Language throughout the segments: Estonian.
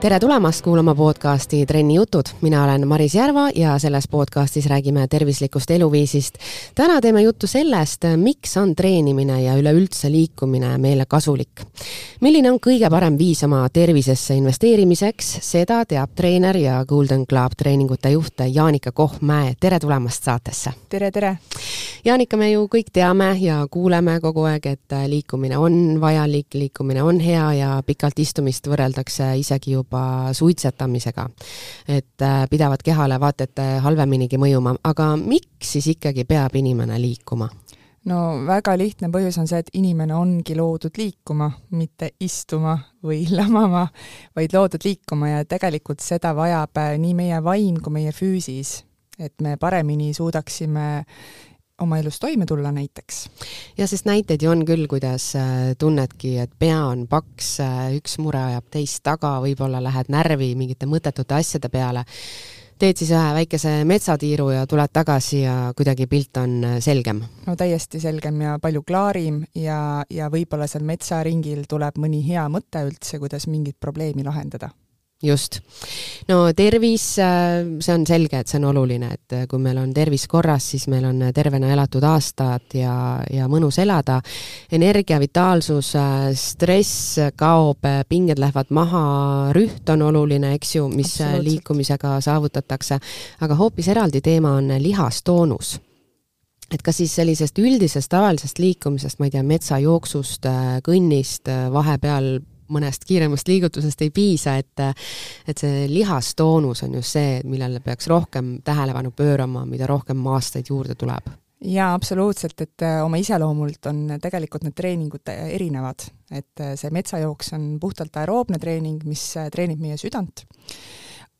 tere tulemast kuulama podcasti Trenni jutud, mina olen Maris Järva ja selles podcastis räägime tervislikust eluviisist. täna teeme juttu sellest, miks on treenimine ja üleüldse liikumine meile kasulik. milline on kõige parem viis oma tervisesse investeerimiseks, seda teab treener ja Golden Club treeningute juht Jaanika Kohm-Mäe, tere tulemast saatesse! tere, tere! Jaanika, me ju kõik teame ja kuuleme kogu aeg, et liikumine on vajalik, liikumine on hea ja pikalt istumist võrreldakse isegi juba juba suitsetamisega. et äh, pidavat kehale vaata et halveminigi mõjuma, aga miks siis ikkagi peab inimene liikuma? no väga lihtne põhjus on see, et inimene ongi loodud liikuma, mitte istuma või lamama, vaid loodud liikuma ja tegelikult seda vajab äh, nii meie vaim kui meie füüsis, et me paremini suudaksime oma elus toime tulla näiteks. ja sest näiteid ju on küll, kuidas äh, tunnedki, et pea on paks, äh, üks mure ajab teist taga, võib-olla lähed närvi mingite mõttetute asjade peale, teed siis ühe väikese metsatiiru ja tuled tagasi ja kuidagi pilt on äh, selgem? no täiesti selgem ja palju klaarim ja, ja võib-olla seal metsaringil tuleb mõni hea mõte üldse, kuidas mingit probleemi lahendada just. no tervis, äh, see on selge, et see on oluline, et äh, kui meil on tervis korras, siis meil on tervena elatud aastad ja, ja mõnus elada. energia, vitaalsus, äh, stress kaob, pinged lähevad maha, rüht on oluline, eks ju, mis liikumisega saavutatakse. aga hoopis eraldi teema on lihastoonus et kas siis sellisest üldisest tavalisest liikumisest, ma ei tea, metsajooksust, kõnnist, vahepeal mõnest kiiremast liigutusest ei piisa, et et see lihastoonus on just see, millele peaks rohkem tähelepanu pöörama, mida rohkem aastaid juurde tuleb. Jaa, absoluutselt, et äh, oma iseloomult on tegelikult need treeningud äh, erinevad, et äh, see metsajooks on puhtalt aeroobne treening, mis treenib meie südant,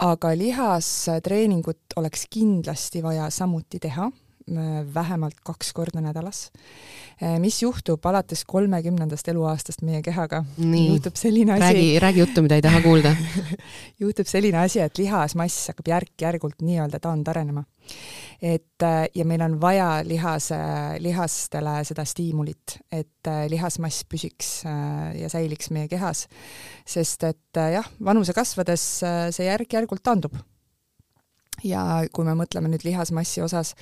aga lihastreeningut oleks kindlasti vaja samuti teha vähemalt kaks korda nädalas. Äh, mis juhtub alates kolmekümnendast eluaastast meie kehaga? juhtub selline asi. räägi, räägi juttu, mida ei taha kuulda juhtub selline asi, et lihasmass hakkab järk-järgult nii-öelda taandarenema. et äh, ja meil on vaja lihase, lihastele seda stiimulit, et äh, lihasmass püsiks ja säiliks meie kehas. sest et jah, vanuse kasvades see järk-järgult taandub ja kui me mõtleme nüüd lihasmassi osas,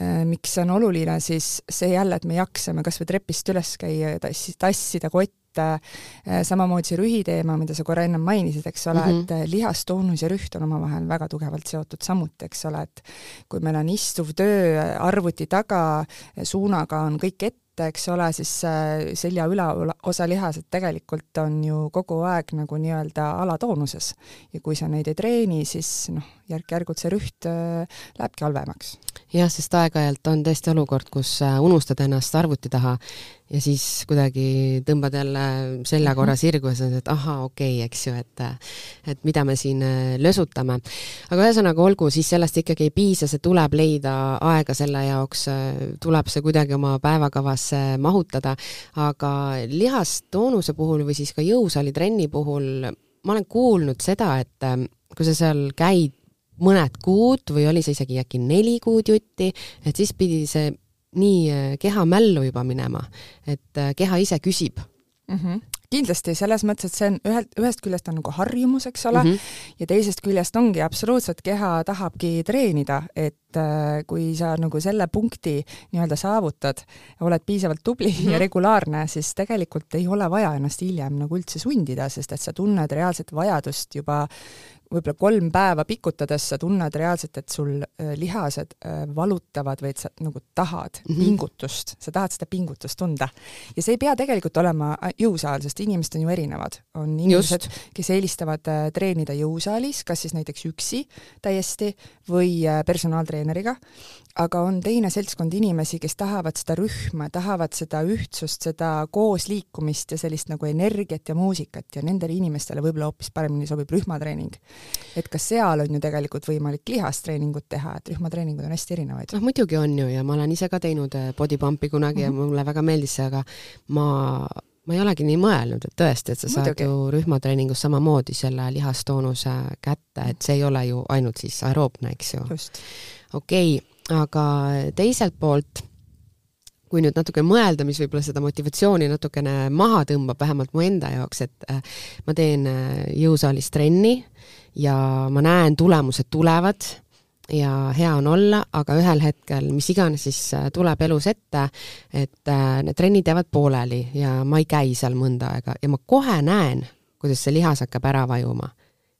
äh, miks see on oluline, siis see jälle, et me jaksame kas või trepist üles käia ja tassi, tassida kotte, äh, samamoodi see rühi teema, mida sa korra ennem mainisid, eks ole mm, -hmm. et äh, lihastoonus ja rüht on omavahel väga tugevalt seotud samuti, eks ole, et kui meil on istuv töö arvuti taga, suunaga on kõik ette, eks ole, siis selja ülaosa lihased tegelikult on ju kogu aeg nagu nii-öelda alatoonuses. ja kui sa neid ei treeni, siis noh, järk-järgult see rüht äh, lähebki halvemaks. Jah, sest aeg-ajalt on tõesti olukord, kus äh, unustad ennast arvuti taha ja siis kuidagi tõmbad jälle selja mhm. korra sirgu ja sa ütled, et ahaa, okei okay,, eks ju, et et mida me siin äh, lösutame. aga ühesõnaga, olgu, siis sellest ikkagi ei piisa, see tuleb leida aega selle jaoks, tuleb see kuidagi oma päevakavasse mahutada, aga lihastoonuse puhul või siis ka jõusaalitrenni puhul ma olen kuulnud seda, et kui sa seal käid mõned kuud või oli see isegi äkki neli kuud jutti, et siis pidi see nii äh, keha mällu juba minema, et äh, keha ise küsib mm. -hmm kindlasti, selles mõttes, et see on ühelt, ühest küljest on nagu harjumus, eks ole mm, -hmm. ja teisest küljest ongi absoluutselt, keha tahabki treenida, et äh, kui sa nagu selle punkti nii-öelda saavutad, oled piisavalt tubli mm -hmm. ja regulaarne, siis tegelikult ei ole vaja ennast hiljem nagu üldse sundida, sest et sa tunned reaalset vajadust juba võib-olla kolm päeva pikutades sa tunned reaalselt, et sul äh, lihased äh, valutavad või et sa nagu tahad mm -hmm. pingutust, sa tahad seda pingutust tunda. ja see ei pea tegelikult olema äh, jõusaal, sest inimesed on ju erinevad. on inimesed, kes eelistavad treenida jõusaalis, kas siis näiteks üksi täiesti või personaaltreeneriga, aga on teine seltskond inimesi, kes tahavad seda rühma, tahavad seda ühtsust, seda koosliikumist ja sellist nagu energiat ja muusikat ja nendele inimestele võib-olla hoopis paremini sobib rühmatreening et ka seal on ju tegelikult võimalik lihastreeningut teha, et rühmatreeningud on hästi erinevaid. noh, muidugi on ju ja ma olen ise ka teinud äh, body pump'i kunagi mm -hmm. ja mhm. mulle väga meeldis see, aga ma ma ei olegi nii mõelnud, et tõesti, et sa saad Muidugi. ju rühmatreeningus samamoodi selle lihastoonuse kätte, et see ei ole ju ainult siis aeroobne, eks ju. okei okay,, aga teiselt poolt kui nüüd natuke mõelda, mis võib-olla seda motivatsiooni natukene maha tõmbab, vähemalt mu enda jaoks, et äh, ma teen äh, jõusaalis trenni ja ma näen, tulemused tulevad ja hea on olla, aga ühel hetkel, mis iganes siis äh, tuleb elus ette, et need trennid jäävad pooleli ja ma ei käi seal mõnda aega ja ma kohe näen, kuidas see lihas hakkab ära vajuma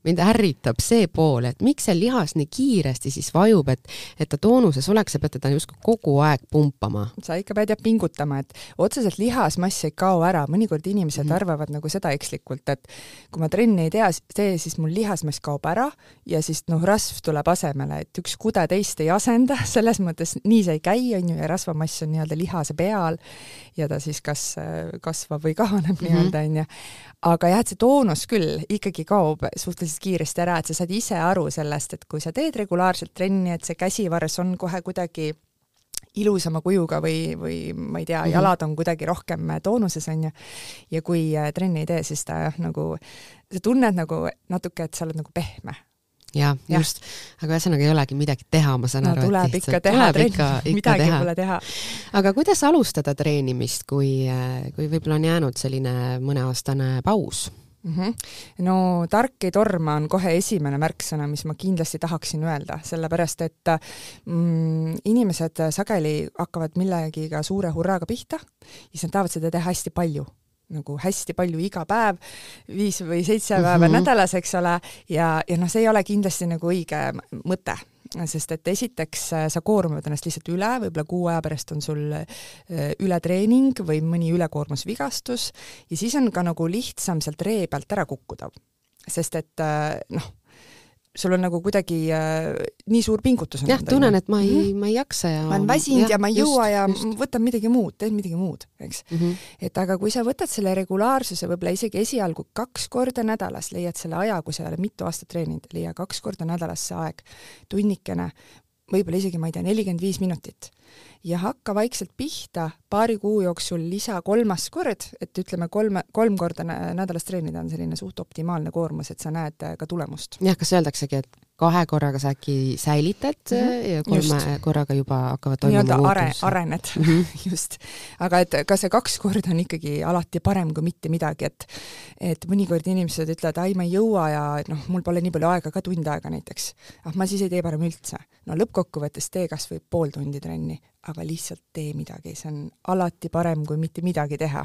mind ärritab see pool, et miks see lihas nii kiiresti siis vajub, et, et ta toonuses oleks, sa pead teda justkui kogu aeg pumpama. sa ikka pead jah pingutama, et otseselt lihasmass ei kao ära, mõnikord inimesed mm -hmm. arvavad nagu seda ekslikult, et kui ma trenni ei tea, tee, siis mul lihasmass kaob ära ja siis noh, rasv tuleb asemele, et üks kude teist ei asenda, selles mõttes nii see ei käi, on ju, ja rasvamass on nii-öelda lihase peal ja ta siis kas kasvab või kahaneb mm -hmm. nii-öelda, on ju. aga jah, et see toonus küll ikkagi kaob suhteliselt suhteliselt kiiresti ära, et sa saad ise aru sellest, et kui sa teed regulaarselt trenni, et see käsivarres on kohe kuidagi ilusama kujuga või, või ma ei tea mm, -hmm. jalad on kuidagi rohkem toonuses, on ju, ja kui äh, trenni ei tee, siis ta jah, nagu, sa tunned nagu natuke, et sa oled nagu pehme jah ja., just, aga ühesõnaga ei olegi midagi teha, ma saan no, aru. tuleb ikka teha trenni, midagi teha. pole teha. aga kuidas alustada treenimist, kui, äh, kui võib-olla on jäänud selline mõneaastane paus? Mm. -hmm. no tark ei torma on kohe esimene märksõna, mis ma kindlasti tahaksin öelda, sellepärast et mm, inimesed sageli hakkavad millegiga suure hurraaga pihta ja siis nad tahavad seda teha hästi palju nagu hästi palju iga päev, viis või seitse päeva mm -hmm. nädalas, eks ole, ja, ja noh, see ei ole kindlasti nagu õige mõte sest et esiteks äh, sa koormad ennast lihtsalt üle, võib-olla kuu aja pärast on sul äh, ületreening või mõni ülekoormusvigastus ja siis on ka nagu lihtsam sealt ree pealt ära kukkuda. sest et äh, noh, sul on nagu kuidagi äh, nii suur pingutus. jah, tunnen, et ma ei mm, -hmm. ma ei jaksa ja ma olen väsinud ja, ja ma ei jõua ja just. võtan midagi muud, teen midagi muud, eks mm. -hmm. et aga kui sa võtad selle regulaarsuse võib-olla isegi esialgu kaks korda nädalas, leiad selle aja, kui sa oled mitu aastat treeninud, leia kaks korda nädalas see aeg, tunnikene, võib-olla isegi, ma ei tea, nelikümmend viis minutit ja hakka vaikselt pihta, paari kuu jooksul lisa kolmas kord, et ütleme, kolme, kolm korda nädalas treenida on selline suht optimaalne koormus, et sa näed äh, ka tulemust. jah, kas öeldaksegi, et kahe korraga sa äkki säilitad mm -hmm. ja kolme just. korraga juba hakkavad toimuma muutus are,? arened mm, -hmm. just. aga et ka see kaks korda on ikkagi alati parem kui mitte midagi, et et mõnikord inimesed ütlevad, ai, ma ei jõua ja noh, mul pole nii palju aega, ka tund aega näiteks. ah, ma siis ei tee parem üldse. no lõppkokkuvõttes tee kas või pool tundi trenni, aga lihtsalt tee midagi, see on alati parem kui mitte midagi teha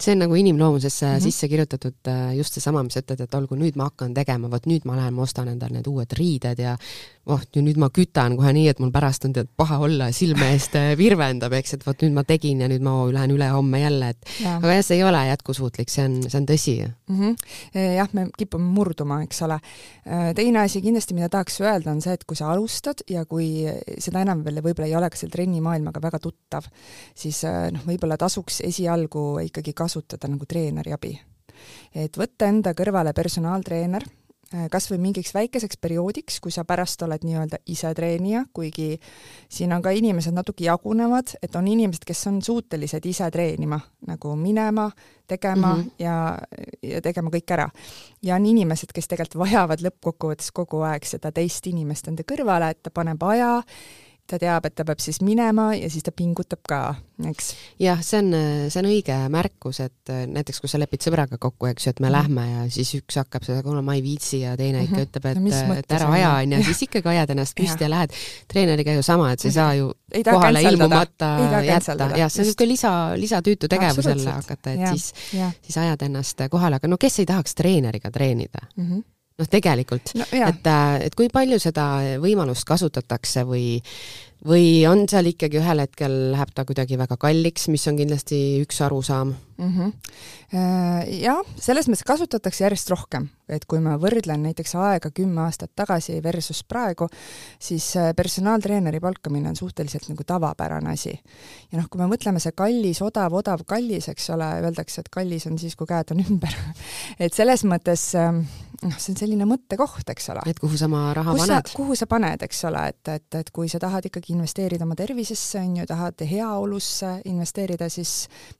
see on nagu inimloomusesse mm -hmm. sisse kirjutatud äh, just seesama, mis sa ütled, et olgu, nüüd ma hakkan tegema, vot nüüd ma lähen, ma ostan endale need uued riided ja oh, nüüd ma kütan kohe nii, et mul pärast on tead paha olla, silme eest äh, virvendab, eks, et vot nüüd ma tegin ja nüüd ma lähen ülehomme jälle, et ja. aga jah, see ei ole jätkusuutlik, see on, see on tõsi mm. -hmm. jah, me kipume murduma, eks ole. Äh, teine asi kindlasti, mida tahaks öelda, on see, et kui sa alustad ja kui seda enam veel võib-olla ei ole ka selle trennimaailmaga väga tuttav, siis noh, võib-olla tasuks esialgu ikkagi kasutada nagu treeneri abi. et võtta enda kõrvale personaaltreener Äh, kas või mingiks väikeseks perioodiks, kui sa pärast oled nii-öelda ise treenija, kuigi siin on ka inimesed natuke jagunevad, et on inimesed, kes on suutelised ise treenima, nagu minema, tegema mm -hmm. ja, ja tegema kõik ära. ja on inimesed, kes tegelikult vajavad lõppkokkuvõttes kogu aeg seda teist inimest enda kõrvale, et ta paneb aja ta teab, et ta peab siis minema ja siis ta pingutab ka, eks. jah, see on, see on õige märkus, et äh, näiteks kui sa lepid sõbraga kokku, eks ju, et me mm. lähme ja siis üks hakkab seda, kuule ma ei viitsi ja teine ikka mhm. ütleb, et no,, et ära aja, onju, siis ikkagi ajad ennast püsti ja, ja lähed. treeneriga ju sama, et sa ei saa ju ei kohale ilmumata jätta, jah, see on niisugune lisa, lisatüütu tegevus jälle hakata, et ja, siis, siis ajad ennast kohale, aga no kes ei tahaks treeneriga treenida mm? -hmm noh, tegelikult no,, et, äh, et kui palju seda võimalust kasutatakse või või on seal ikkagi ühel hetkel läheb ta kuidagi väga kalliks, mis on kindlasti üks arusaam mm? -hmm. Jah, selles mõttes kasutatakse järjest rohkem, et kui ma võrdlen näiteks aega kümme aastat tagasi versus praegu, siis äh, personaaltreeneri palkamine on suhteliselt nagu tavapärane asi. ja noh, kui me mõtleme see kallis, odav, odav, kallis, eks ole, öeldakse, et kallis on siis, kui käed on ümber et selles mõttes ähm, noh, see on selline mõttekoht, eks ole. et kuhu sa oma raha Kus paned? kuhu sa paned, eks ole, et, et, et kui sa tahad ikkagi investeerida oma tervisesse, on ju, tahad heaolusse investeerida, siis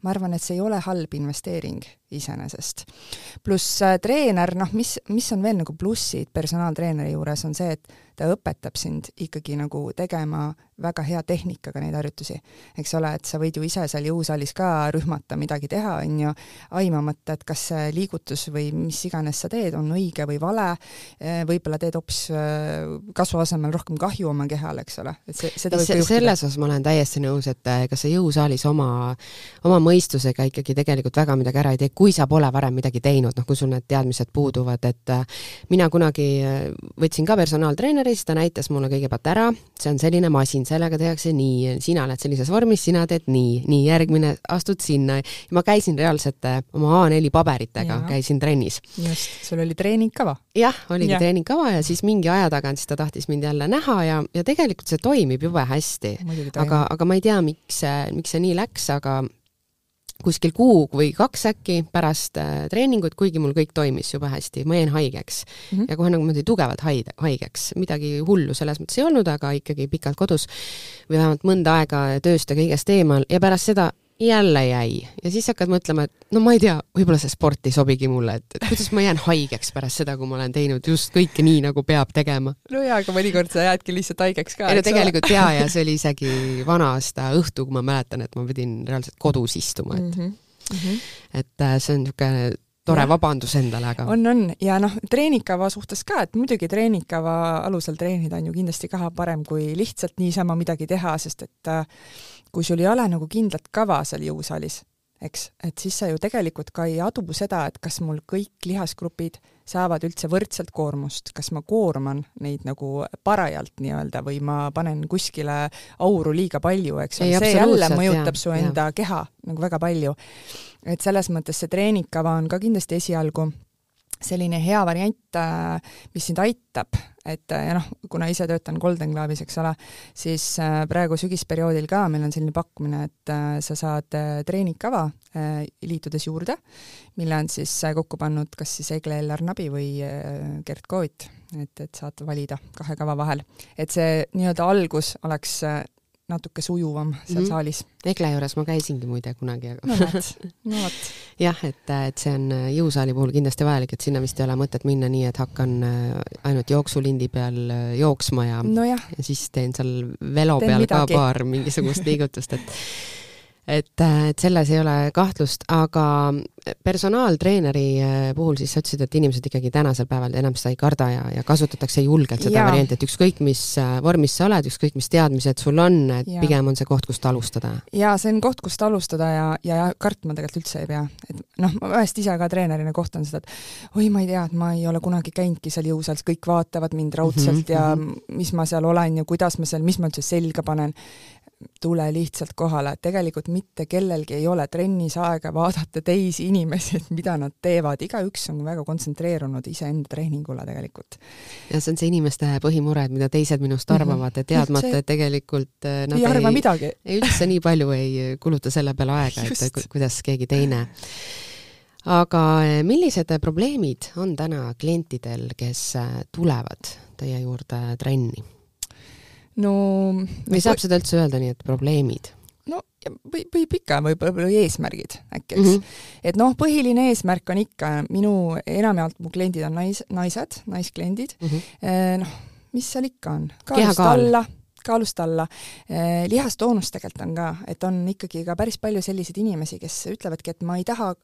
ma arvan, et see ei ole halb investeering iseenesest. pluss äh, treener, noh, mis, mis on veel nagu plussid personaaltreeneri juures, on see, et ta õpetab sind ikkagi nagu tegema väga hea tehnikaga neid harjutusi, eks ole, et sa võid ju ise seal jõusaalis ka rühmata midagi teha, on ju, aimamata, et kas see liigutus või mis iganes sa teed, on õige või vale, võib-olla teed hoopis kasvu asemel rohkem kahju oma kehale, eks ole, et see, seda võib ka juhtuda. selles osas ma olen täiesti nõus, et kas sa jõusaalis oma, oma mõistusega ikkagi tegelikult väga midagi ära ei tee, kui sa pole varem midagi teinud, noh, kui sul need teadmised puuduvad, et mina kunagi võtsin ka personaaltreeneri, siis ta näitas mulle kõigepealt ära, see on selline masin, sellega tehakse nii, sina oled sellises vormis, sina teed nii, nii järgmine, astud sinna. ma käisin reaalselt äh, oma A4 paberitega, käisin trennis. just, sul oli treeningkava. jah, oligi ja. treeningkava ja siis mingi aja tagant siis ta tahtis mind jälle näha ja, ja tegelikult see toimib jube hästi. aga, aga ma ei tea, miks see, miks see nii läks, aga kuskil kuu või kaks äkki pärast äh, treeningut, kuigi mul kõik toimis jube hästi, ma jäin haigeks. Mm -hmm. ja kohe nagu niimoodi tugevalt haide, haigeks, midagi hullu selles mõttes ei olnud, aga ikkagi pikalt kodus või vähemalt mõnda aega tööst ja kõigest eemal. Ja pärast seda jälle jäi ja siis hakkad mõtlema, et no ma ei tea, võib-olla see sport ei sobigi mulle, et, et kuidas ma jään haigeks pärast seda, kui ma olen teinud just kõike nii, nagu peab tegema. no jaa, aga mõnikord sa jäädki lihtsalt haigeks ka. ei no tegelikult jaa, ja see oli isegi vana aasta õhtu, kui ma mäletan, et ma pidin reaalselt kodus istuma, et mm, -hmm. et äh, see on niisugune tore ja. vabandus endale, aga on, on ja noh, treeningkava suhtes ka, et muidugi treeningkava alusel treenida on ju kindlasti ka parem kui lihtsalt niisama midagi teha, sest et äh, kui sul ei ole nagu kindlat kava seal jõusaalis, eks, et siis sa ju tegelikult ka ei adu seda, et kas mul kõik lihasgrupid saavad üldse võrdselt koormust, kas ma koorman neid nagu parajalt nii-öelda või ma panen kuskile auru liiga palju, eks ole, see jälle mõjutab jah, su enda jah. keha nagu väga palju. et selles mõttes see treeningkava on ka kindlasti esialgu selline hea variant, äh, mis sind aitab, et äh, ja noh, kuna ise töötan Golden Globe'is, eks ole, siis äh, praegu sügisperioodil ka meil on selline pakkumine, et sa saad treeningkava liitudes juurde, mille on siis kokku pannud kas siis Egle Ellar Nabi või Gert Koovit, et, et saad valida kahe kava vahel. et see nii-öelda algus oleks natuke sujuvam seal mm -hmm. saalis. Egle juures ma käisingi muide kunagi, aga no vot, no vot. jah, et, et see on äh, jõusaali puhul kindlasti vajalik, et sinna vist ei ole mõtet minna nii, et hakkan äh, ainult jooksulindi peal äh, jooksma ja no, ja siis teen seal velo teen peal midagi. ka paar mingisugust liigutust, et et, et selles ei ole kahtlust, aga personaaltreeneri äh, puhul siis sa ütlesid, et inimesed ikkagi tänasel päeval enam seda ei karda ja, ja kasutatakse julgelt seda ja. varianti, et ükskõik, mis äh, vormis sa oled, ükskõik, mis teadmised sul on, et ja. pigem on see koht, kust alustada. jaa, see on koht, kust alustada ja, ja kartma tegelikult üldse ei pea. et noh, ma vahest ise ka treenerina kohtan seda, et oi, ma ei tea, et ma ei ole kunagi käinudki seal jõusaalis, kõik vaatavad mind raudselt mm -hmm. ja mhm. mis ma seal olen ja kuidas ma seal, mis ma üldse selga panen tule lihtsalt kohale, tegelikult mitte kellelgi ei ole trennis aega vaadata teisi inimesi, et mida nad teevad, igaüks on väga kontsentreerunud iseenda treeningule tegelikult. ja see on see inimeste põhimure, et mida teised minust mhm. arvavad mm -hmm. teadmata, et tegelikult äh, nad ei arva ei, midagi. ei üldse nii palju ei kuluta selle peale aega, et kuidas keegi teine aga äh, millised probleemid on täna klientidel, kes äh, tulevad teie juurde trenni? No või saab seda üldse öelda nii, et probleemid? no või, võib ikka, võib-olla või eesmärgid äkki, eks mm. -hmm. et noh, põhiline eesmärk on ikka, minu, enamjaolt mu kliendid on nais, naised, naiskliendid mm, -hmm. noh, mis seal ikka on, kaalust alla, kaalust alla. lihastoonus tegelikult on ka, et on ikkagi ka päris palju selliseid inimesi, kes ütlevadki, et ma ei taha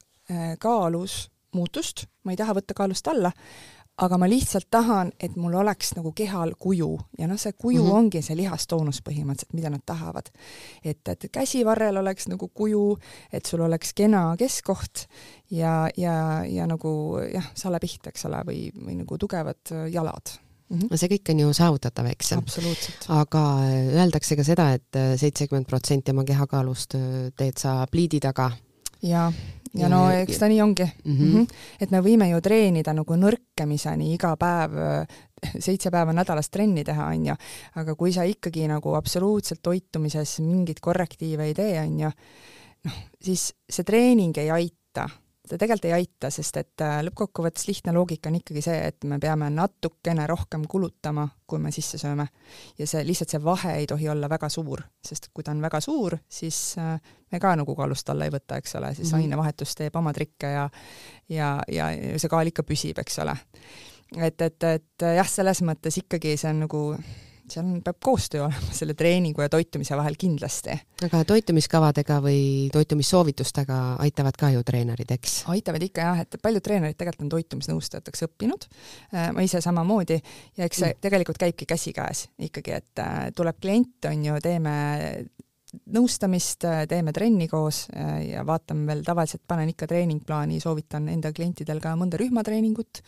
kaalus muutust, ma ei taha võtta kaalust alla, aga ma lihtsalt tahan, et mul oleks nagu kehal kuju ja noh, see kuju mm -hmm. ongi see lihastoonus põhimõtteliselt, mida nad tahavad. et, et käsivarrel oleks nagu kuju, et sul oleks kena keskkoht ja, ja, ja nagu jah, salepiht, eks ole, või, või nagu tugevad jalad mm. -hmm. see kõik on ju saavutatav, eks? aga öeldakse ka seda et, et seitsekümmend protsenti oma kehakaalust teed sa pliidi taga. jaa ja no eks ta nii ongi mm. -hmm. et me võime ju treenida nagu nõrkemiseni iga päev, seitse päeva nädalas trenni teha, on ju, aga kui sa ikkagi nagu absoluutselt toitumises mingeid korrektiive ei tee, on ju, noh, siis see treening ei aita ta tegelikult ei aita, sest et äh, lõppkokkuvõttes lihtne loogika on ikkagi see, et me peame natukene rohkem kulutama, kui me sisse sööme. ja see, lihtsalt see vahe ei tohi olla väga suur, sest kui ta on väga suur, siis äh, me ka nagu kaalust alla ei võta, eks ole, siis mm -hmm. ainevahetus teeb oma trikke ja ja, ja see kaal ikka püsib, eks ole et, et, et jah, selles mõttes ikkagi see on nagu seal peab koostöö olema selle treeningu ja toitumise vahel kindlasti. aga toitumiskavadega või toitumissoovitustega aitavad ka ju treenerid, eks? aitavad ikka jah, et paljud treenerid tegelikult on toitumisnõustajateks õppinud, äh, ma ise samamoodi, ja eks see mm. tegelikult käibki käsikäes ikkagi, et äh, tuleb klient, on ju, teeme nõustamist, teeme trenni koos äh, ja vaatame veel, tavaliselt panen ikka treeningplaani, soovitan enda klientidel ka mõnda rühmatreeningut,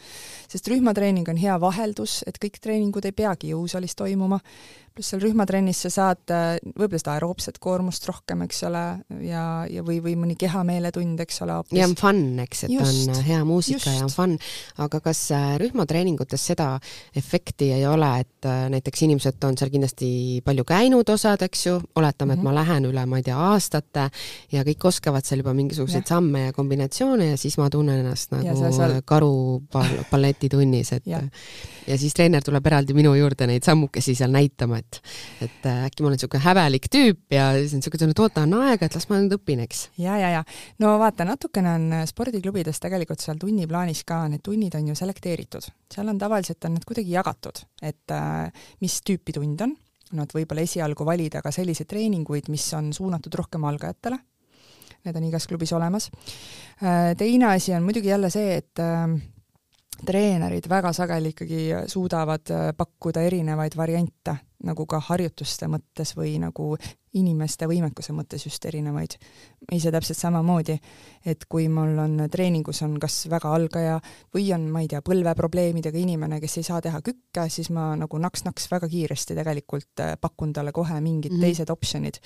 sest rühmatreening on hea vaheldus, et kõik treeningud ei peagi jõusaalis toimuma, pluss seal rühmatrennis sa saad äh, võib-olla seda aeroobset koormust rohkem, eks ole, ja, ja või, või mõni kehameeletund, eks ole. ja on fun, eks, et just, on hea muusika just. ja on fun, aga kas äh, rühmatreeningutes seda efekti ei ole, et äh, näiteks inimesed on seal kindlasti palju käinud, osad, eks ju, oletame, et mm -hmm. ma lähen üle, ma ei tea, aastate ja kõik oskavad seal juba mingisuguseid ja. samme ja kombinatsioone ja siis ma tunnen ennast nagu seal... karu balletitunnis, et ja. ja siis treener tuleb eraldi minu juurde neid sammukesi seal näitama, et et, äh, äkki ma olen niisugune häbelik tüüp ja siis on niisugune tunne, et oota, on aega, et las ma nüüd õpin, eks. ja, ja, ja. No vaata, natukene on spordiklubides tegelikult seal tunniplaanis ka, need tunnid on ju selekteeritud, seal on tavaliselt on need kuidagi jagatud, et äh, mis tüüpi tund on, et võib-olla esialgu valida ka selliseid treeninguid, mis on suunatud rohkem algajatele, need on igas klubis olemas. Äh, teine asi on muidugi jälle see, et treenerid väga sageli ikkagi suudavad pakkuda erinevaid variante nagu ka harjutuste mõttes või nagu inimeste võimekuse mõttes just erinevaid. ise täpselt samamoodi, et kui mul on treeningus on kas väga algaja või on, ma ei tea, põlveprobleemidega inimene, kes ei saa teha kükke, siis ma nagu naks-naks väga kiiresti tegelikult äh, pakun talle kohe mingid mm -hmm. teised optsioonid.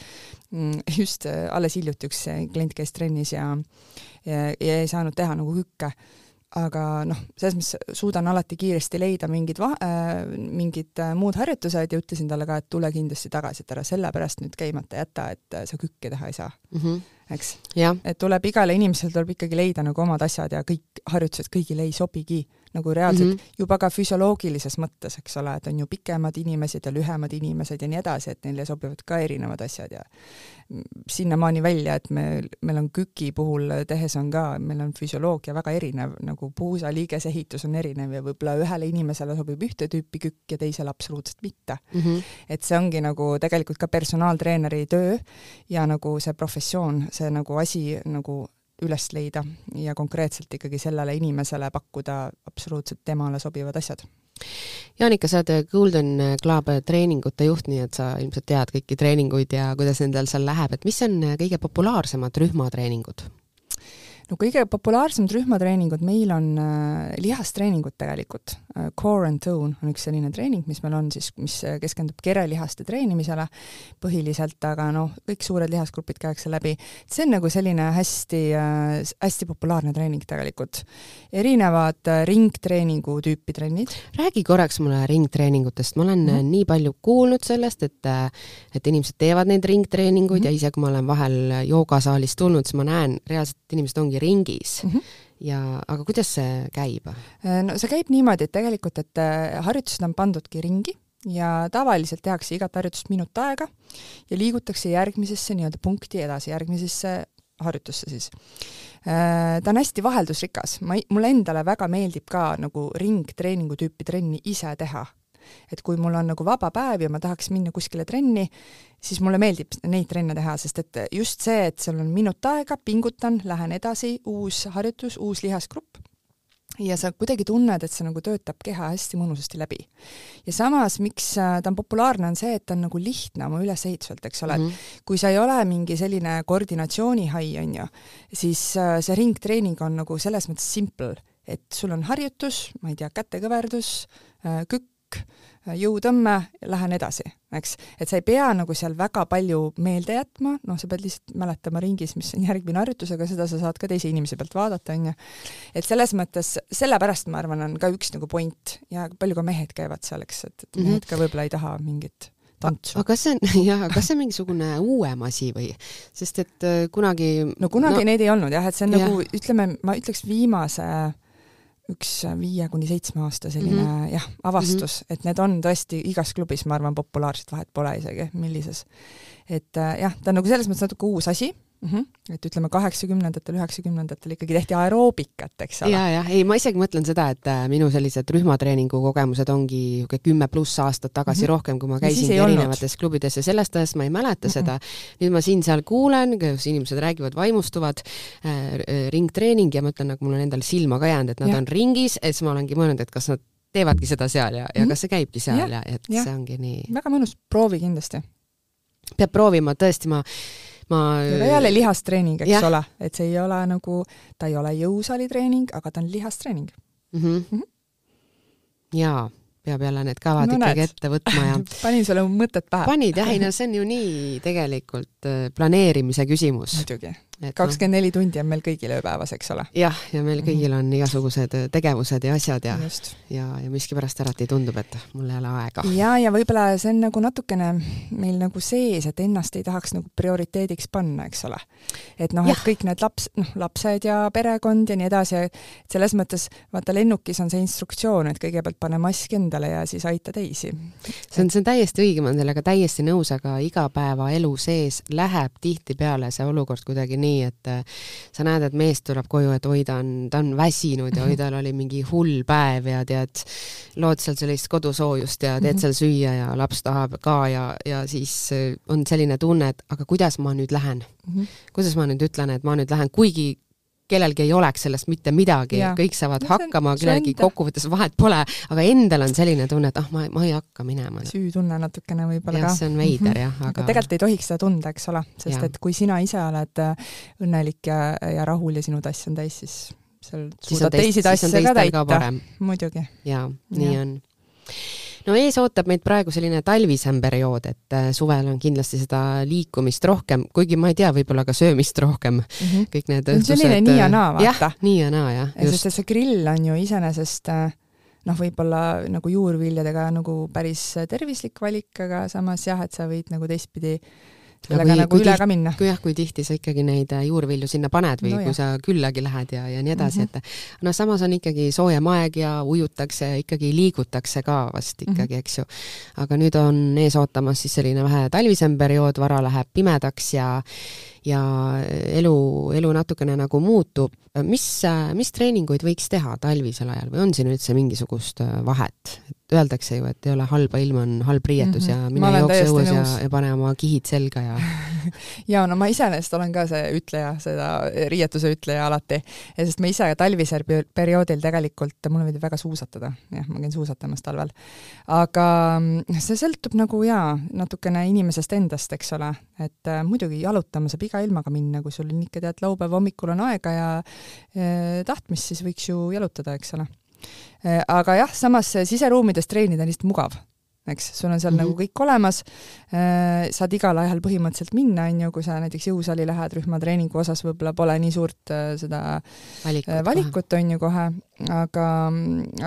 Mm, just äh, alles hiljuti üks klient käis trennis ja ja, ja ei saanud teha nagu kükke aga noh, selles mõttes suudan alati kiiresti leida mingid va-, äh, mingid äh, muud harjutused ja ütlesin talle ka, et tule kindlasti tagasi, et ära sellepärast nüüd käimata jäta, et äh, sa kükki teha ei saa mm. -hmm. eks? et tuleb igale inimesele tuleb ikkagi leida nagu omad asjad ja kõik harjutused kõigile ei sobigi nagu reaalselt mm -hmm. juba ka füsioloogilises mõttes, eks ole, et on ju pikemad inimesed ja lühemad inimesed ja nii edasi, et neile sobivad ka erinevad asjad ja sinnamaani välja, et me, meil on KÜK-i puhul tehes on ka, meil on füsioloogia väga erinev, nagu puusa liigesehitus on erinev ja võib-olla ühele inimesele sobib ühte tüüpi kükk ja teisele absoluutselt mitte mm. -hmm. et see ongi nagu tegelikult ka personaaltreeneri töö ja nagu see professioon, see nagu asi nagu üles leida ja konkreetselt ikkagi sellele inimesele pakkuda absoluutselt temale sobivad asjad. Jaanika, sa oled Golden Club treeningute juht, nii et sa ilmselt tead kõiki treeninguid ja kuidas nendel seal läheb, et mis on kõige populaarsemad rühmatreeningud? No kõige populaarsemad rühmatreeningud meil on äh, lihastreeningud tegelikult äh,. Core and Tone on üks selline treening, mis meil on siis, mis keskendub kerelihaste treenimisele põhiliselt, aga noh, kõik suured lihasgrupid käiakse läbi. see on nagu selline hästi äh,, hästi populaarne treening tegelikult. erinevad äh, ringtreeningu tüüpi trennid. räägi korraks mulle ringtreeningutest, ma olen mm -hmm. nii palju kuulnud sellest, et äh, et inimesed teevad neid ringtreeninguid mm -hmm. ja ise, kui ma olen vahel joogasaalist tulnud, siis ma näen reaalselt, inimesed ongi ringis mm. -hmm ja aga kuidas see käib? Äh, no see käib niimoodi, et tegelikult, et äh, harjutused on pandudki ringi ja tavaliselt tehakse igat harjutust minut aega ja liigutakse järgmisesse nii-öelda punkti edasi, järgmisesse harjutusse siis. Äh, ta on hästi vaheldusrikas, ma, mulle endale väga meeldib ka nagu ringtreeningu tüüpi trenni ise teha et kui mul on nagu vaba päev ja ma tahaks minna kuskile trenni, siis mulle meeldib neid trenne teha, sest et just see, et seal on minut aega, pingutan, lähen edasi, uus harjutus, uus lihasgrupp ja sa kuidagi tunned, et see nagu töötab keha hästi mõnusasti läbi. ja samas, miks äh, ta on populaarne, on see, et ta on nagu lihtne oma ülesehituselt, eks ole mm, -hmm. kui sa ei ole mingi selline koordinatsioonihai, on ju, siis äh, see ringtreening on nagu selles mõttes simple, et sul on harjutus, ma ei tea, kätekõverdus, äh, kükk, pikk jõutõmme, lähen edasi, eks. et sa ei pea nagu seal väga palju meelde jätma, noh, sa pead lihtsalt mäletama ringis, mis on järgmine harjutus, aga seda sa saad ka teise inimese pealt vaadata, on ju. et selles mõttes, sellepärast ma arvan, on ka üks nagu point ja palju ka mehed käivad seal, eks, et, et mehed ka võib-olla ei taha mingit tantsu. aga kas see on, jah, kas see on mingisugune uuem asi või, sest et äh, kunagi no kunagi no, neid ei olnud jah, et see on jah. nagu ütleme, ma ütleks viimase äh, üks viie kuni seitsme aasta selline mm -hmm. jah, avastus mm, -hmm. et need on tõesti igas klubis, ma arvan, populaarsed, vahet pole isegi, millises. et äh, jah, ta on nagu selles mõttes natuke uus asi mm. -hmm. et ütleme, kaheksakümnendatel, üheksakümnendatel ikkagi tehti aeroobikat, eks ole. ja, jah, ei, ma isegi mõtlen seda, et äh, minu sellised rühmatreeningu kogemused ongi niisugune kümme pluss aastat tagasi mm -hmm. rohkem, kui ma käisingi erinevates klubides ja sellest ajast ma ei mäleta mm -hmm. seda. nüüd ma siin-seal kuulen, kuidas inimesed räägivad, vaimustuvad äh,, ringtreening ja ma ütlen, nagu mul on endal silma ka jäänud, et nad ja. on ringis, et siis ma olengi mõelnud, et kas nad teevadki seda seal ja, ja mm -hmm. kas see käibki seal ja, ja et ja. see ongi nii. väga mõnus, proovi kindlasti. peab proovima, tõesti, ma ma ja jälle lihastreening, eks ja. ole, et see ei ole nagu, ta ei ole jõusaalitreening, aga ta on lihastreening mm. -hmm. Mm -hmm. jaa peab jälle need kavad no, ikkagi näed. ette võtma ja panin sulle mõtted pähe. panid jah, ei no see on ju nii tegelikult äh, planeerimise küsimus. muidugi kakskümmend neli tundi on meil kõigil ööpäevas, eks ole? jah, ja meil mhm. kõigil on igasugused äh, tegevused ja asjad ja, ja, ja miskipärast alati tundub, et mul ei ole aega. ja, ja võib-olla see on nagu natukene meil nagu sees, et ennast ei tahaks nagu prioriteediks panna, eks ole. et noh, et kõik need laps, noh, lapsed ja perekond ja nii edasi, et selles mõttes vaata, lennukis on see instruktsioon, et kõigepealt pane mask endale ja siis aita teisi. see on, see on täiesti õige, ma olen sellega täiesti nõus, aga igapäevaelu sees läheb tihtipeale see olukord kuidagi nii, et äh, sa näed, et mees tuleb koju, et oi, ta on, ta on väsinud ja oi, tal oli mingi hull päev ja tead, lood seal sellist kodusoojust ja teed mhm. seal süüa ja laps tahab ka ja, ja siis äh, on selline tunne, et aga kuidas ma nüüd lähen mm? -hmm. kuidas ma nüüd ütlen, et ma nüüd lähen, kuigi kellelgi ei oleks sellest mitte midagi, kõik saavad hakkama, kellelgi kokkuvõttes vahet pole, aga endal on selline tunne, et ah, ma, ma ei hakka minema. süütunne natukene võib-olla ka. see on veider jah, aga aga tegelikult ei tohiks seda tunda, eks ole, sest ja. et kui sina ise oled äh, õnnelik ja, ja rahul ja sinu tass on täis, siis seal suudad teisi tasse ka täita. muidugi. jaa, nii ja. on no ees ootab meid praegu selline talvisem periood, et äh, suvel on kindlasti seda liikumist rohkem, kuigi ma ei tea, võib-olla ka söömist rohkem mm. -hmm. kõik need õhtused. selline nii ja naa, vaata. nii ja naa, jah. sest et see grill on ju iseenesest äh, noh, võib-olla nagu juurviljadega nagu päris tervislik valik, aga samas jah, et sa võid nagu teistpidi sellega nagu üle ka minna. kui jah, kui tihti sa ikkagi neid äh, juurvilju sinna paned või no, kui jah. sa küllagi lähed ja, ja nii edasi mm, -hmm. et noh, samas on ikkagi soojem aeg ja ujutakse ja ikkagi liigutakse ka vast mhm. ikkagi mm, -hmm. eks ju. aga nüüd on ees ootamas siis selline vähe talvisem periood, vara läheb pimedaks ja ja elu, elu natukene nagu muutub. mis, mis treeninguid võiks teha talvisel ajal või on siin üldse mingisugust äh, vahet? et öeldakse ju, et ei ole halba ilma, on halb riietus mm -hmm. ja mine jookse õues ja, ja pane oma kihid selga ja ja no ma iseenesest olen ka see ütleja, seda riietuse ütleja alati, sest ma ise talvisel perioodil tegelikult, mulle meeldib väga suusatada, jah, ma käin suusatamas talvel. aga mm, see sõltub nagu jaa, natukene inimesest endast, eks ole, et äh, muidugi jalutama saab iga ilmaga minna, kui sul on ikka tead, laupäeva hommikul on aega ja e, tahtmist, siis võiks ju jalutada, eks ole e,. aga jah, samas siseruumides treenida on lihtsalt mugav eks, sul on seal mm -hmm. nagu kõik olemas, saad igal ajal põhimõtteliselt minna, on ju, kui sa näiteks jõusaali lähed, rühmatreeningu osas võib-olla pole nii suurt seda valikut, valikut, on ju kohe, aga,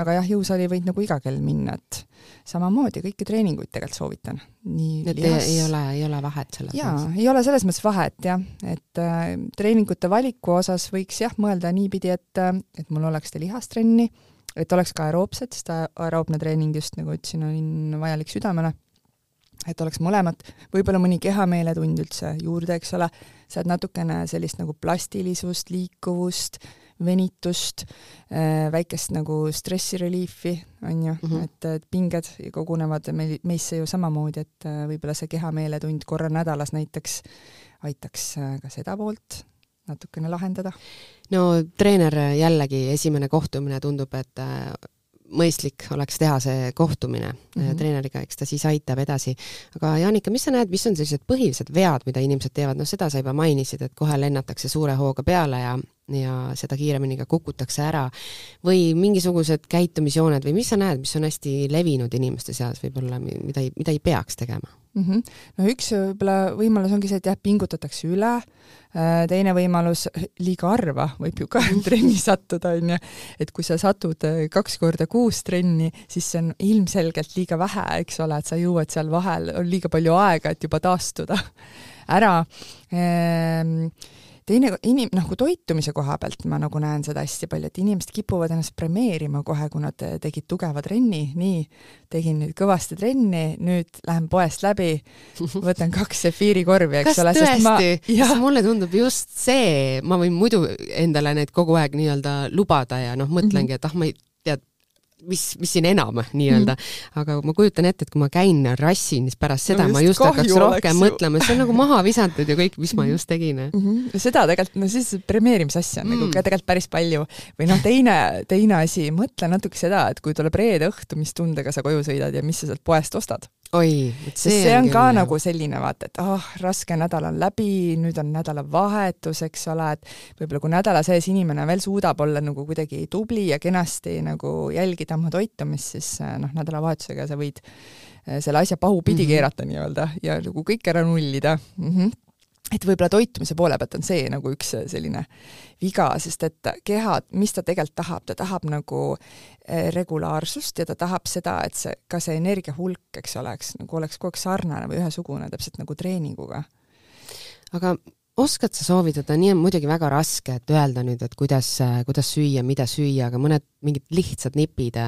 aga jah, jõusaali võid nagu iga kell minna, et samamoodi kõiki treeninguid tegelikult soovitan. nii et lihas... ei ole, ei ole vahet selles jaa, ei ole selles mõttes vahet jah, et äh, treeningute valiku osas võiks jah, mõelda niipidi, et, et mul oleks lihastrenni. äh,, et oleks ka aeroobsed, sest aeroobne treening just nagu ütlesin, on vajalik südamele, et oleks mõlemat, võib-olla mõni kehameeletund üldse juurde, eks ole, saad natukene sellist nagu plastilisust, liikuvust, venitust, väikest nagu stressi reliifi, on ju. Mm, -hmm. et, et pinged kogunevad meil, meisse ju samamoodi, et võib-olla see kehameeletund korra nädalas näiteks aitaks ka seda poolt natukene lahendada? no treener jällegi, esimene kohtumine tundub, et äh, mõistlik oleks teha see kohtumine mm -hmm. treeneriga, eks ta siis aitab edasi. aga Jaanika, mis sa näed, mis on sellised põhilised vead, mida inimesed teevad, noh, seda sa juba mainisid, et kohe lennatakse suure hooga peale ja ja seda kiiremini ka kukutakse ära, või mingisugused käitumisjooned või mis sa näed, mis on hästi levinud inimeste seas võib-olla, mida ei, mida ei peaks tegema mm? -hmm. no üks võib-olla võimalus ongi see, et jah, pingutatakse üle, äh, teine võimalus, liiga harva võib ju ka trenni sattuda, on ju, et kui sa satud äh, kaks korda kuus trenni, siis see on ilmselgelt liiga vähe, eks ole, et sa jõuad seal vahel, on liiga palju aega, et juba taastuda ära ehm, teine inim-, noh, kui toitumise koha pealt ma nagu näen seda hästi palju, et inimesed kipuvad ennast premeerima kohe, kui nad tegid tugeva trenni, nii, tegin nüüd kõvasti trenni, nüüd lähen poest läbi, võtan kaks sefiirikorvi, eks kas ole, sest ma, kas mulle tundub just see, ma võin muidu endale need kogu aeg nii-öelda lubada ja noh, mõtlengi, et ah, ma ei mis, mis siin enam nii-öelda mm., aga ma kujutan ette, et kui ma käin rassin, siis pärast seda no ma just hakkaks rohkem mõtlema, see on nagu maha visatud ju kõik, mis ma just tegin mm. -hmm. seda tegelikult, no siis premeerimisasja on nagu mm. nagu ka tegelikult päris palju. või noh, teine, teine asi, mõtle natuke seda, et kui tuleb reede õhtu, mis tundega sa koju sõidad ja mis sa sealt poest ostad oi, see, see on, on ka nagu selline vaata, et ah oh,, raske nädal on läbi, nüüd on nädalavahetus, eks ole, et võib-olla kui nädala sees inimene veel suudab olla nagu kuidagi tubli ja kenasti nagu jälgida oma toitumist, siis eh, noh, nädalavahetusega sa võid eh, selle asja pahupidi mm -hmm. keerata nii-öelda ja nagu kõik ära nullida mm. -hmm et võib-olla toitumise poole pealt on see nagu üks selline viga, sest et keha, mis ta tegelikult tahab, ta tahab nagu eh, regulaarsust ja ta tahab seda, et see, ka see energia hulk, eks oleks, nagu oleks kogu aeg sarnane või ühesugune, täpselt nagu treeninguga. aga oskad sa soovitada, nii on muidugi väga raske, et öelda nüüd, et kuidas, kuidas süüa, mida süüa, aga mõned mingid lihtsad nipid,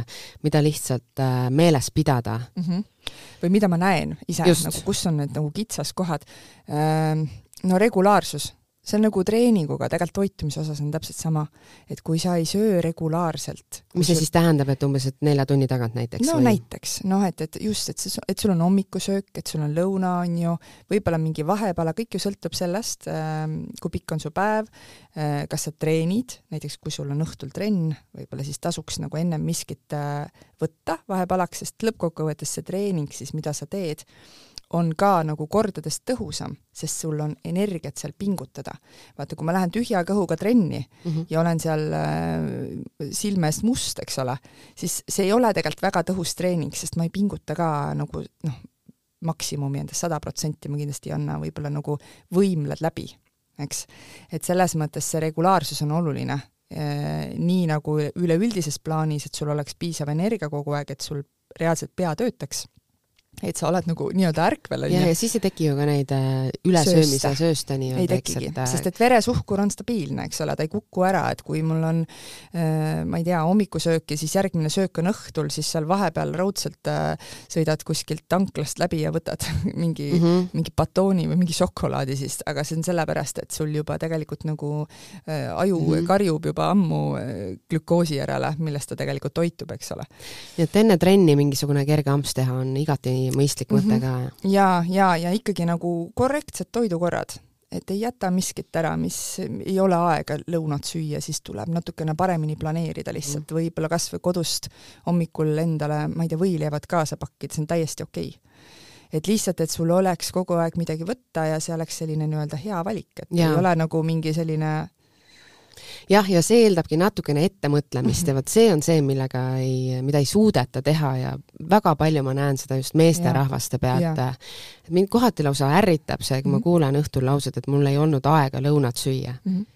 mida lihtsalt äh, meeles pidada mm. -hmm. või mida ma näen ise, nagu kus on need nagu kitsaskohad ähm, no regulaarsus, see on nagu treeninguga, tegelikult toitumise osas on täpselt sama, et kui sa ei söö regulaarselt. mis see siis tähendab, et umbes, et nelja tunni tagant näiteks? no või? näiteks, noh, et, et just, et see, et sul on hommikusöök, et sul on lõuna, on ju, võib-olla mingi vahepala, kõik ju sõltub sellest, ähm, kui pikk on su päev, äh, kas sa treenid, näiteks kui sul on õhtul trenn, võib-olla siis tasuks nagu ennem miskit äh, võtta vahepalaks, sest lõppkokkuvõttes see treening siis, mida sa teed, on ka nagu kordades tõhusam, sest sul on energiat seal pingutada. vaata, kui ma lähen tühja kõhuga trenni mm -hmm. ja olen seal äh, silme eest must, eks ole, siis see ei ole tegelikult väga tõhus treening, sest ma ei pinguta ka nagu noh, maksimumi endast sada protsenti ma kindlasti ei anna, võib-olla nagu võimled läbi, eks. et selles mõttes see regulaarsus on oluline äh,, nii nagu üleüldises plaanis, et sul oleks piisav energia kogu aeg, et sul reaalselt pea töötaks et sa oled nagu nii-öelda ärkvel, on ju. ja siis ei teki ju ka neid äh, ülesöömise sööste nii-öelda. ei tekigi, et... sest et veresuhkur on stabiilne, eks ole, ta ei kuku ära, et kui mul on äh, ma ei tea, hommikusöök ja siis järgmine söök on õhtul, siis seal vahepeal raudselt äh, sõidad kuskilt tanklast läbi ja võtad mingi mm, -hmm. mingi batooni või mingi šokolaadi siis, aga see on sellepärast, et sul juba tegelikult nagu äh, aju mm -hmm. karjub juba ammu äh, glükoosi järele, millest ta tegelikult toitub, eks ole. nii et enne trenni mingisugune kerge amps teha on igati mõistlik mõte mm -hmm. ka. ja, ja, ja ikkagi nagu korrektsed toidukorrad, et ei jäta miskit ära, mis ei ole aega lõunat süüa, siis tuleb natukene paremini planeerida lihtsalt mm. -hmm., võib-olla kas või kodust hommikul endale, ma ei tea, võileivad kaasa pakkida, see on täiesti okei okay et lihtsalt, et sul oleks kogu aeg midagi võtta ja see oleks selline nii-öelda hea valik, et ja. ei ole nagu mingi selline jah, ja see eeldabki natukene ettemõtlemist mm -hmm. ja vot see on see, millega ei, mida ei suudeta teha ja väga palju ma näen seda just meesterahvaste pealt. mind kohati lausa ärritab see, kui mm -hmm. ma mhm. kuulen õhtul lauset, et mul ei olnud aega lõunat süüa mm. -hmm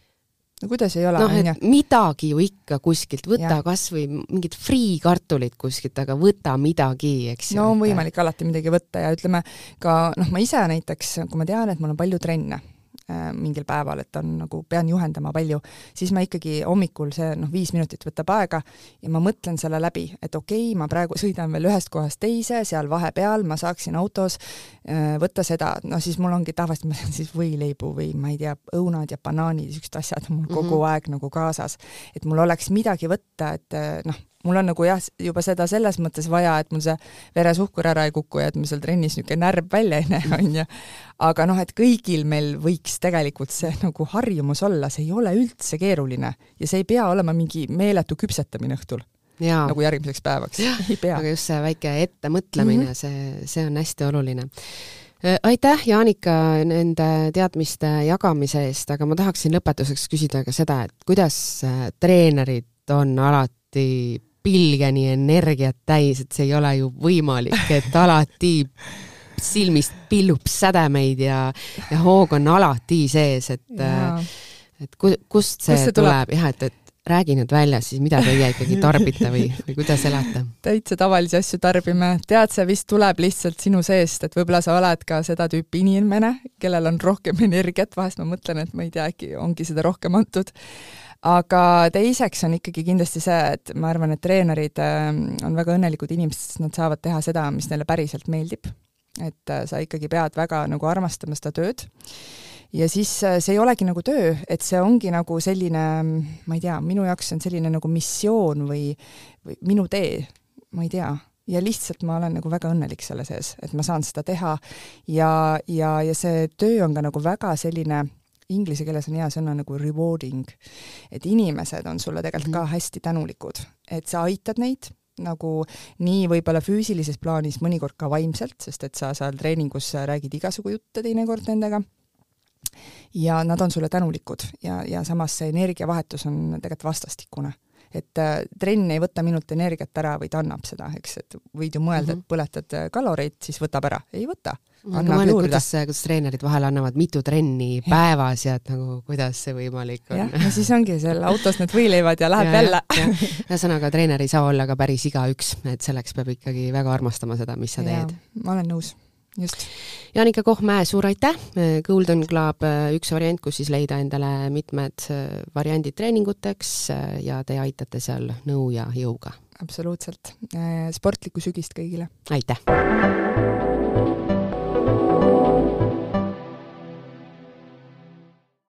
no kuidas ei ole, noh, et midagi ju ikka kuskilt, võta kas või mingit friikartulit kuskilt, aga võta midagi, eks ju. no on võimalik alati midagi võtta ja ütleme ka noh, ma ise näiteks, kui ma tean, et mul on palju trenne mingil päeval, et on nagu, pean juhendama palju, siis ma ikkagi hommikul see noh, viis minutit võtab aega ja ma mõtlen selle läbi, et okei okay,, ma praegu sõidan veel ühest kohast teise, seal vahepeal ma saaksin autos äh, võtta seda, no siis mul ongi tavaliselt, ma teen siis võileibu või ma ei tea, õunad ja banaanid, niisugused asjad on mul kogu mm -hmm. aeg nagu kaasas. et mul oleks midagi võtta, et äh, noh, mul on nagu jah, juba seda selles mõttes vaja, et mul see veresuhkur ära ei kuku ja et mul seal trennis niisugune närv välja ei näe, on ju. aga noh, et kõigil meil võiks tegelikult see nagu harjumus olla, see ei ole üldse keeruline ja see ei pea olema mingi meeletu küpsetamine õhtul. Jaa. nagu järgmiseks päevaks. aga just see väike ettemõtlemine mm, -hmm. see, see on hästi oluline äh, aitäh, Jaanika, nende teadmiste jagamise eest, aga ma tahaksin lõpetuseks küsida ka seda, et kuidas äh, treenerid on alati pilgeni energiat täis, et see ei ole ju võimalik, et alati silmist pillub sädemeid ja, ja hoog on alati sees, et ja. et ku, kust see, kust see tuleb, tuleb?, jah, et, et räägi nüüd välja siis, mida teie ikkagi tarbite või, või kuidas elate? täitsa tavalisi asju tarbime, tead, see vist tuleb lihtsalt sinu seest, et võib-olla sa oled ka seda tüüpi inimene, kellel on rohkem energiat, vahest ma mõtlen, et ma ei tea, äkki ongi seda rohkem antud. Aga teiseks on ikkagi kindlasti see, et ma arvan, et treenerid ähm, on väga õnnelikud inimesed, sest nad saavad teha seda, mis neile päriselt meeldib. et äh, sa ikkagi pead väga nagu armastama seda tööd. Ja siis äh, see ei olegi nagu töö, et see ongi nagu selline, ma ei tea, minu jaoks see on selline nagu missioon või, või minu tee, ma ei tea. Ja lihtsalt ma olen nagu väga õnnelik selle sees, et ma saan seda teha. Ja, ja, ja see töö on ka nagu väga selline, inglise keeles on hea sõna nagu rewarding, et inimesed on sulle tegelikult ka mhm. hästi tänulikud, et sa aitad neid nagu nii võib-olla füüsilises plaanis, mõnikord ka vaimselt, sest et sa seal treeningus räägid igasugu jutte teinekord nendega ja nad on sulle tänulikud ja, ja samas see energiavahetus on tegelikult vastastikune. Et äh, trenn ei võta minult energiat ära, vaid annab seda, eks, et võid ju mõelda mm, -hmm. et mhm. põletad äh, kaloreid, siis võtab ära, ei võta. annab no, juurde. kuidas, kuidas treenerid vahel annavad mitu trenni ja. päevas ja et nagu kuidas see võimalik on. jah, no siis ongi seal autos need võileivad ja läheb ja, jälle. ühesõnaga, treener ei saa olla ka päris igaüks, et selleks peab ikkagi väga armastama seda, mis sa teed. ma olen nõus just. Jaanika Kohm-Mäe, suur aitäh! Golden Club, üks variant, kus siis leida endale mitmed äh, variandid treeninguteks äh, ja te aitate seal nõu ja jõuga. absoluutselt. Äh, sportlikku sügist kõigile! aitäh!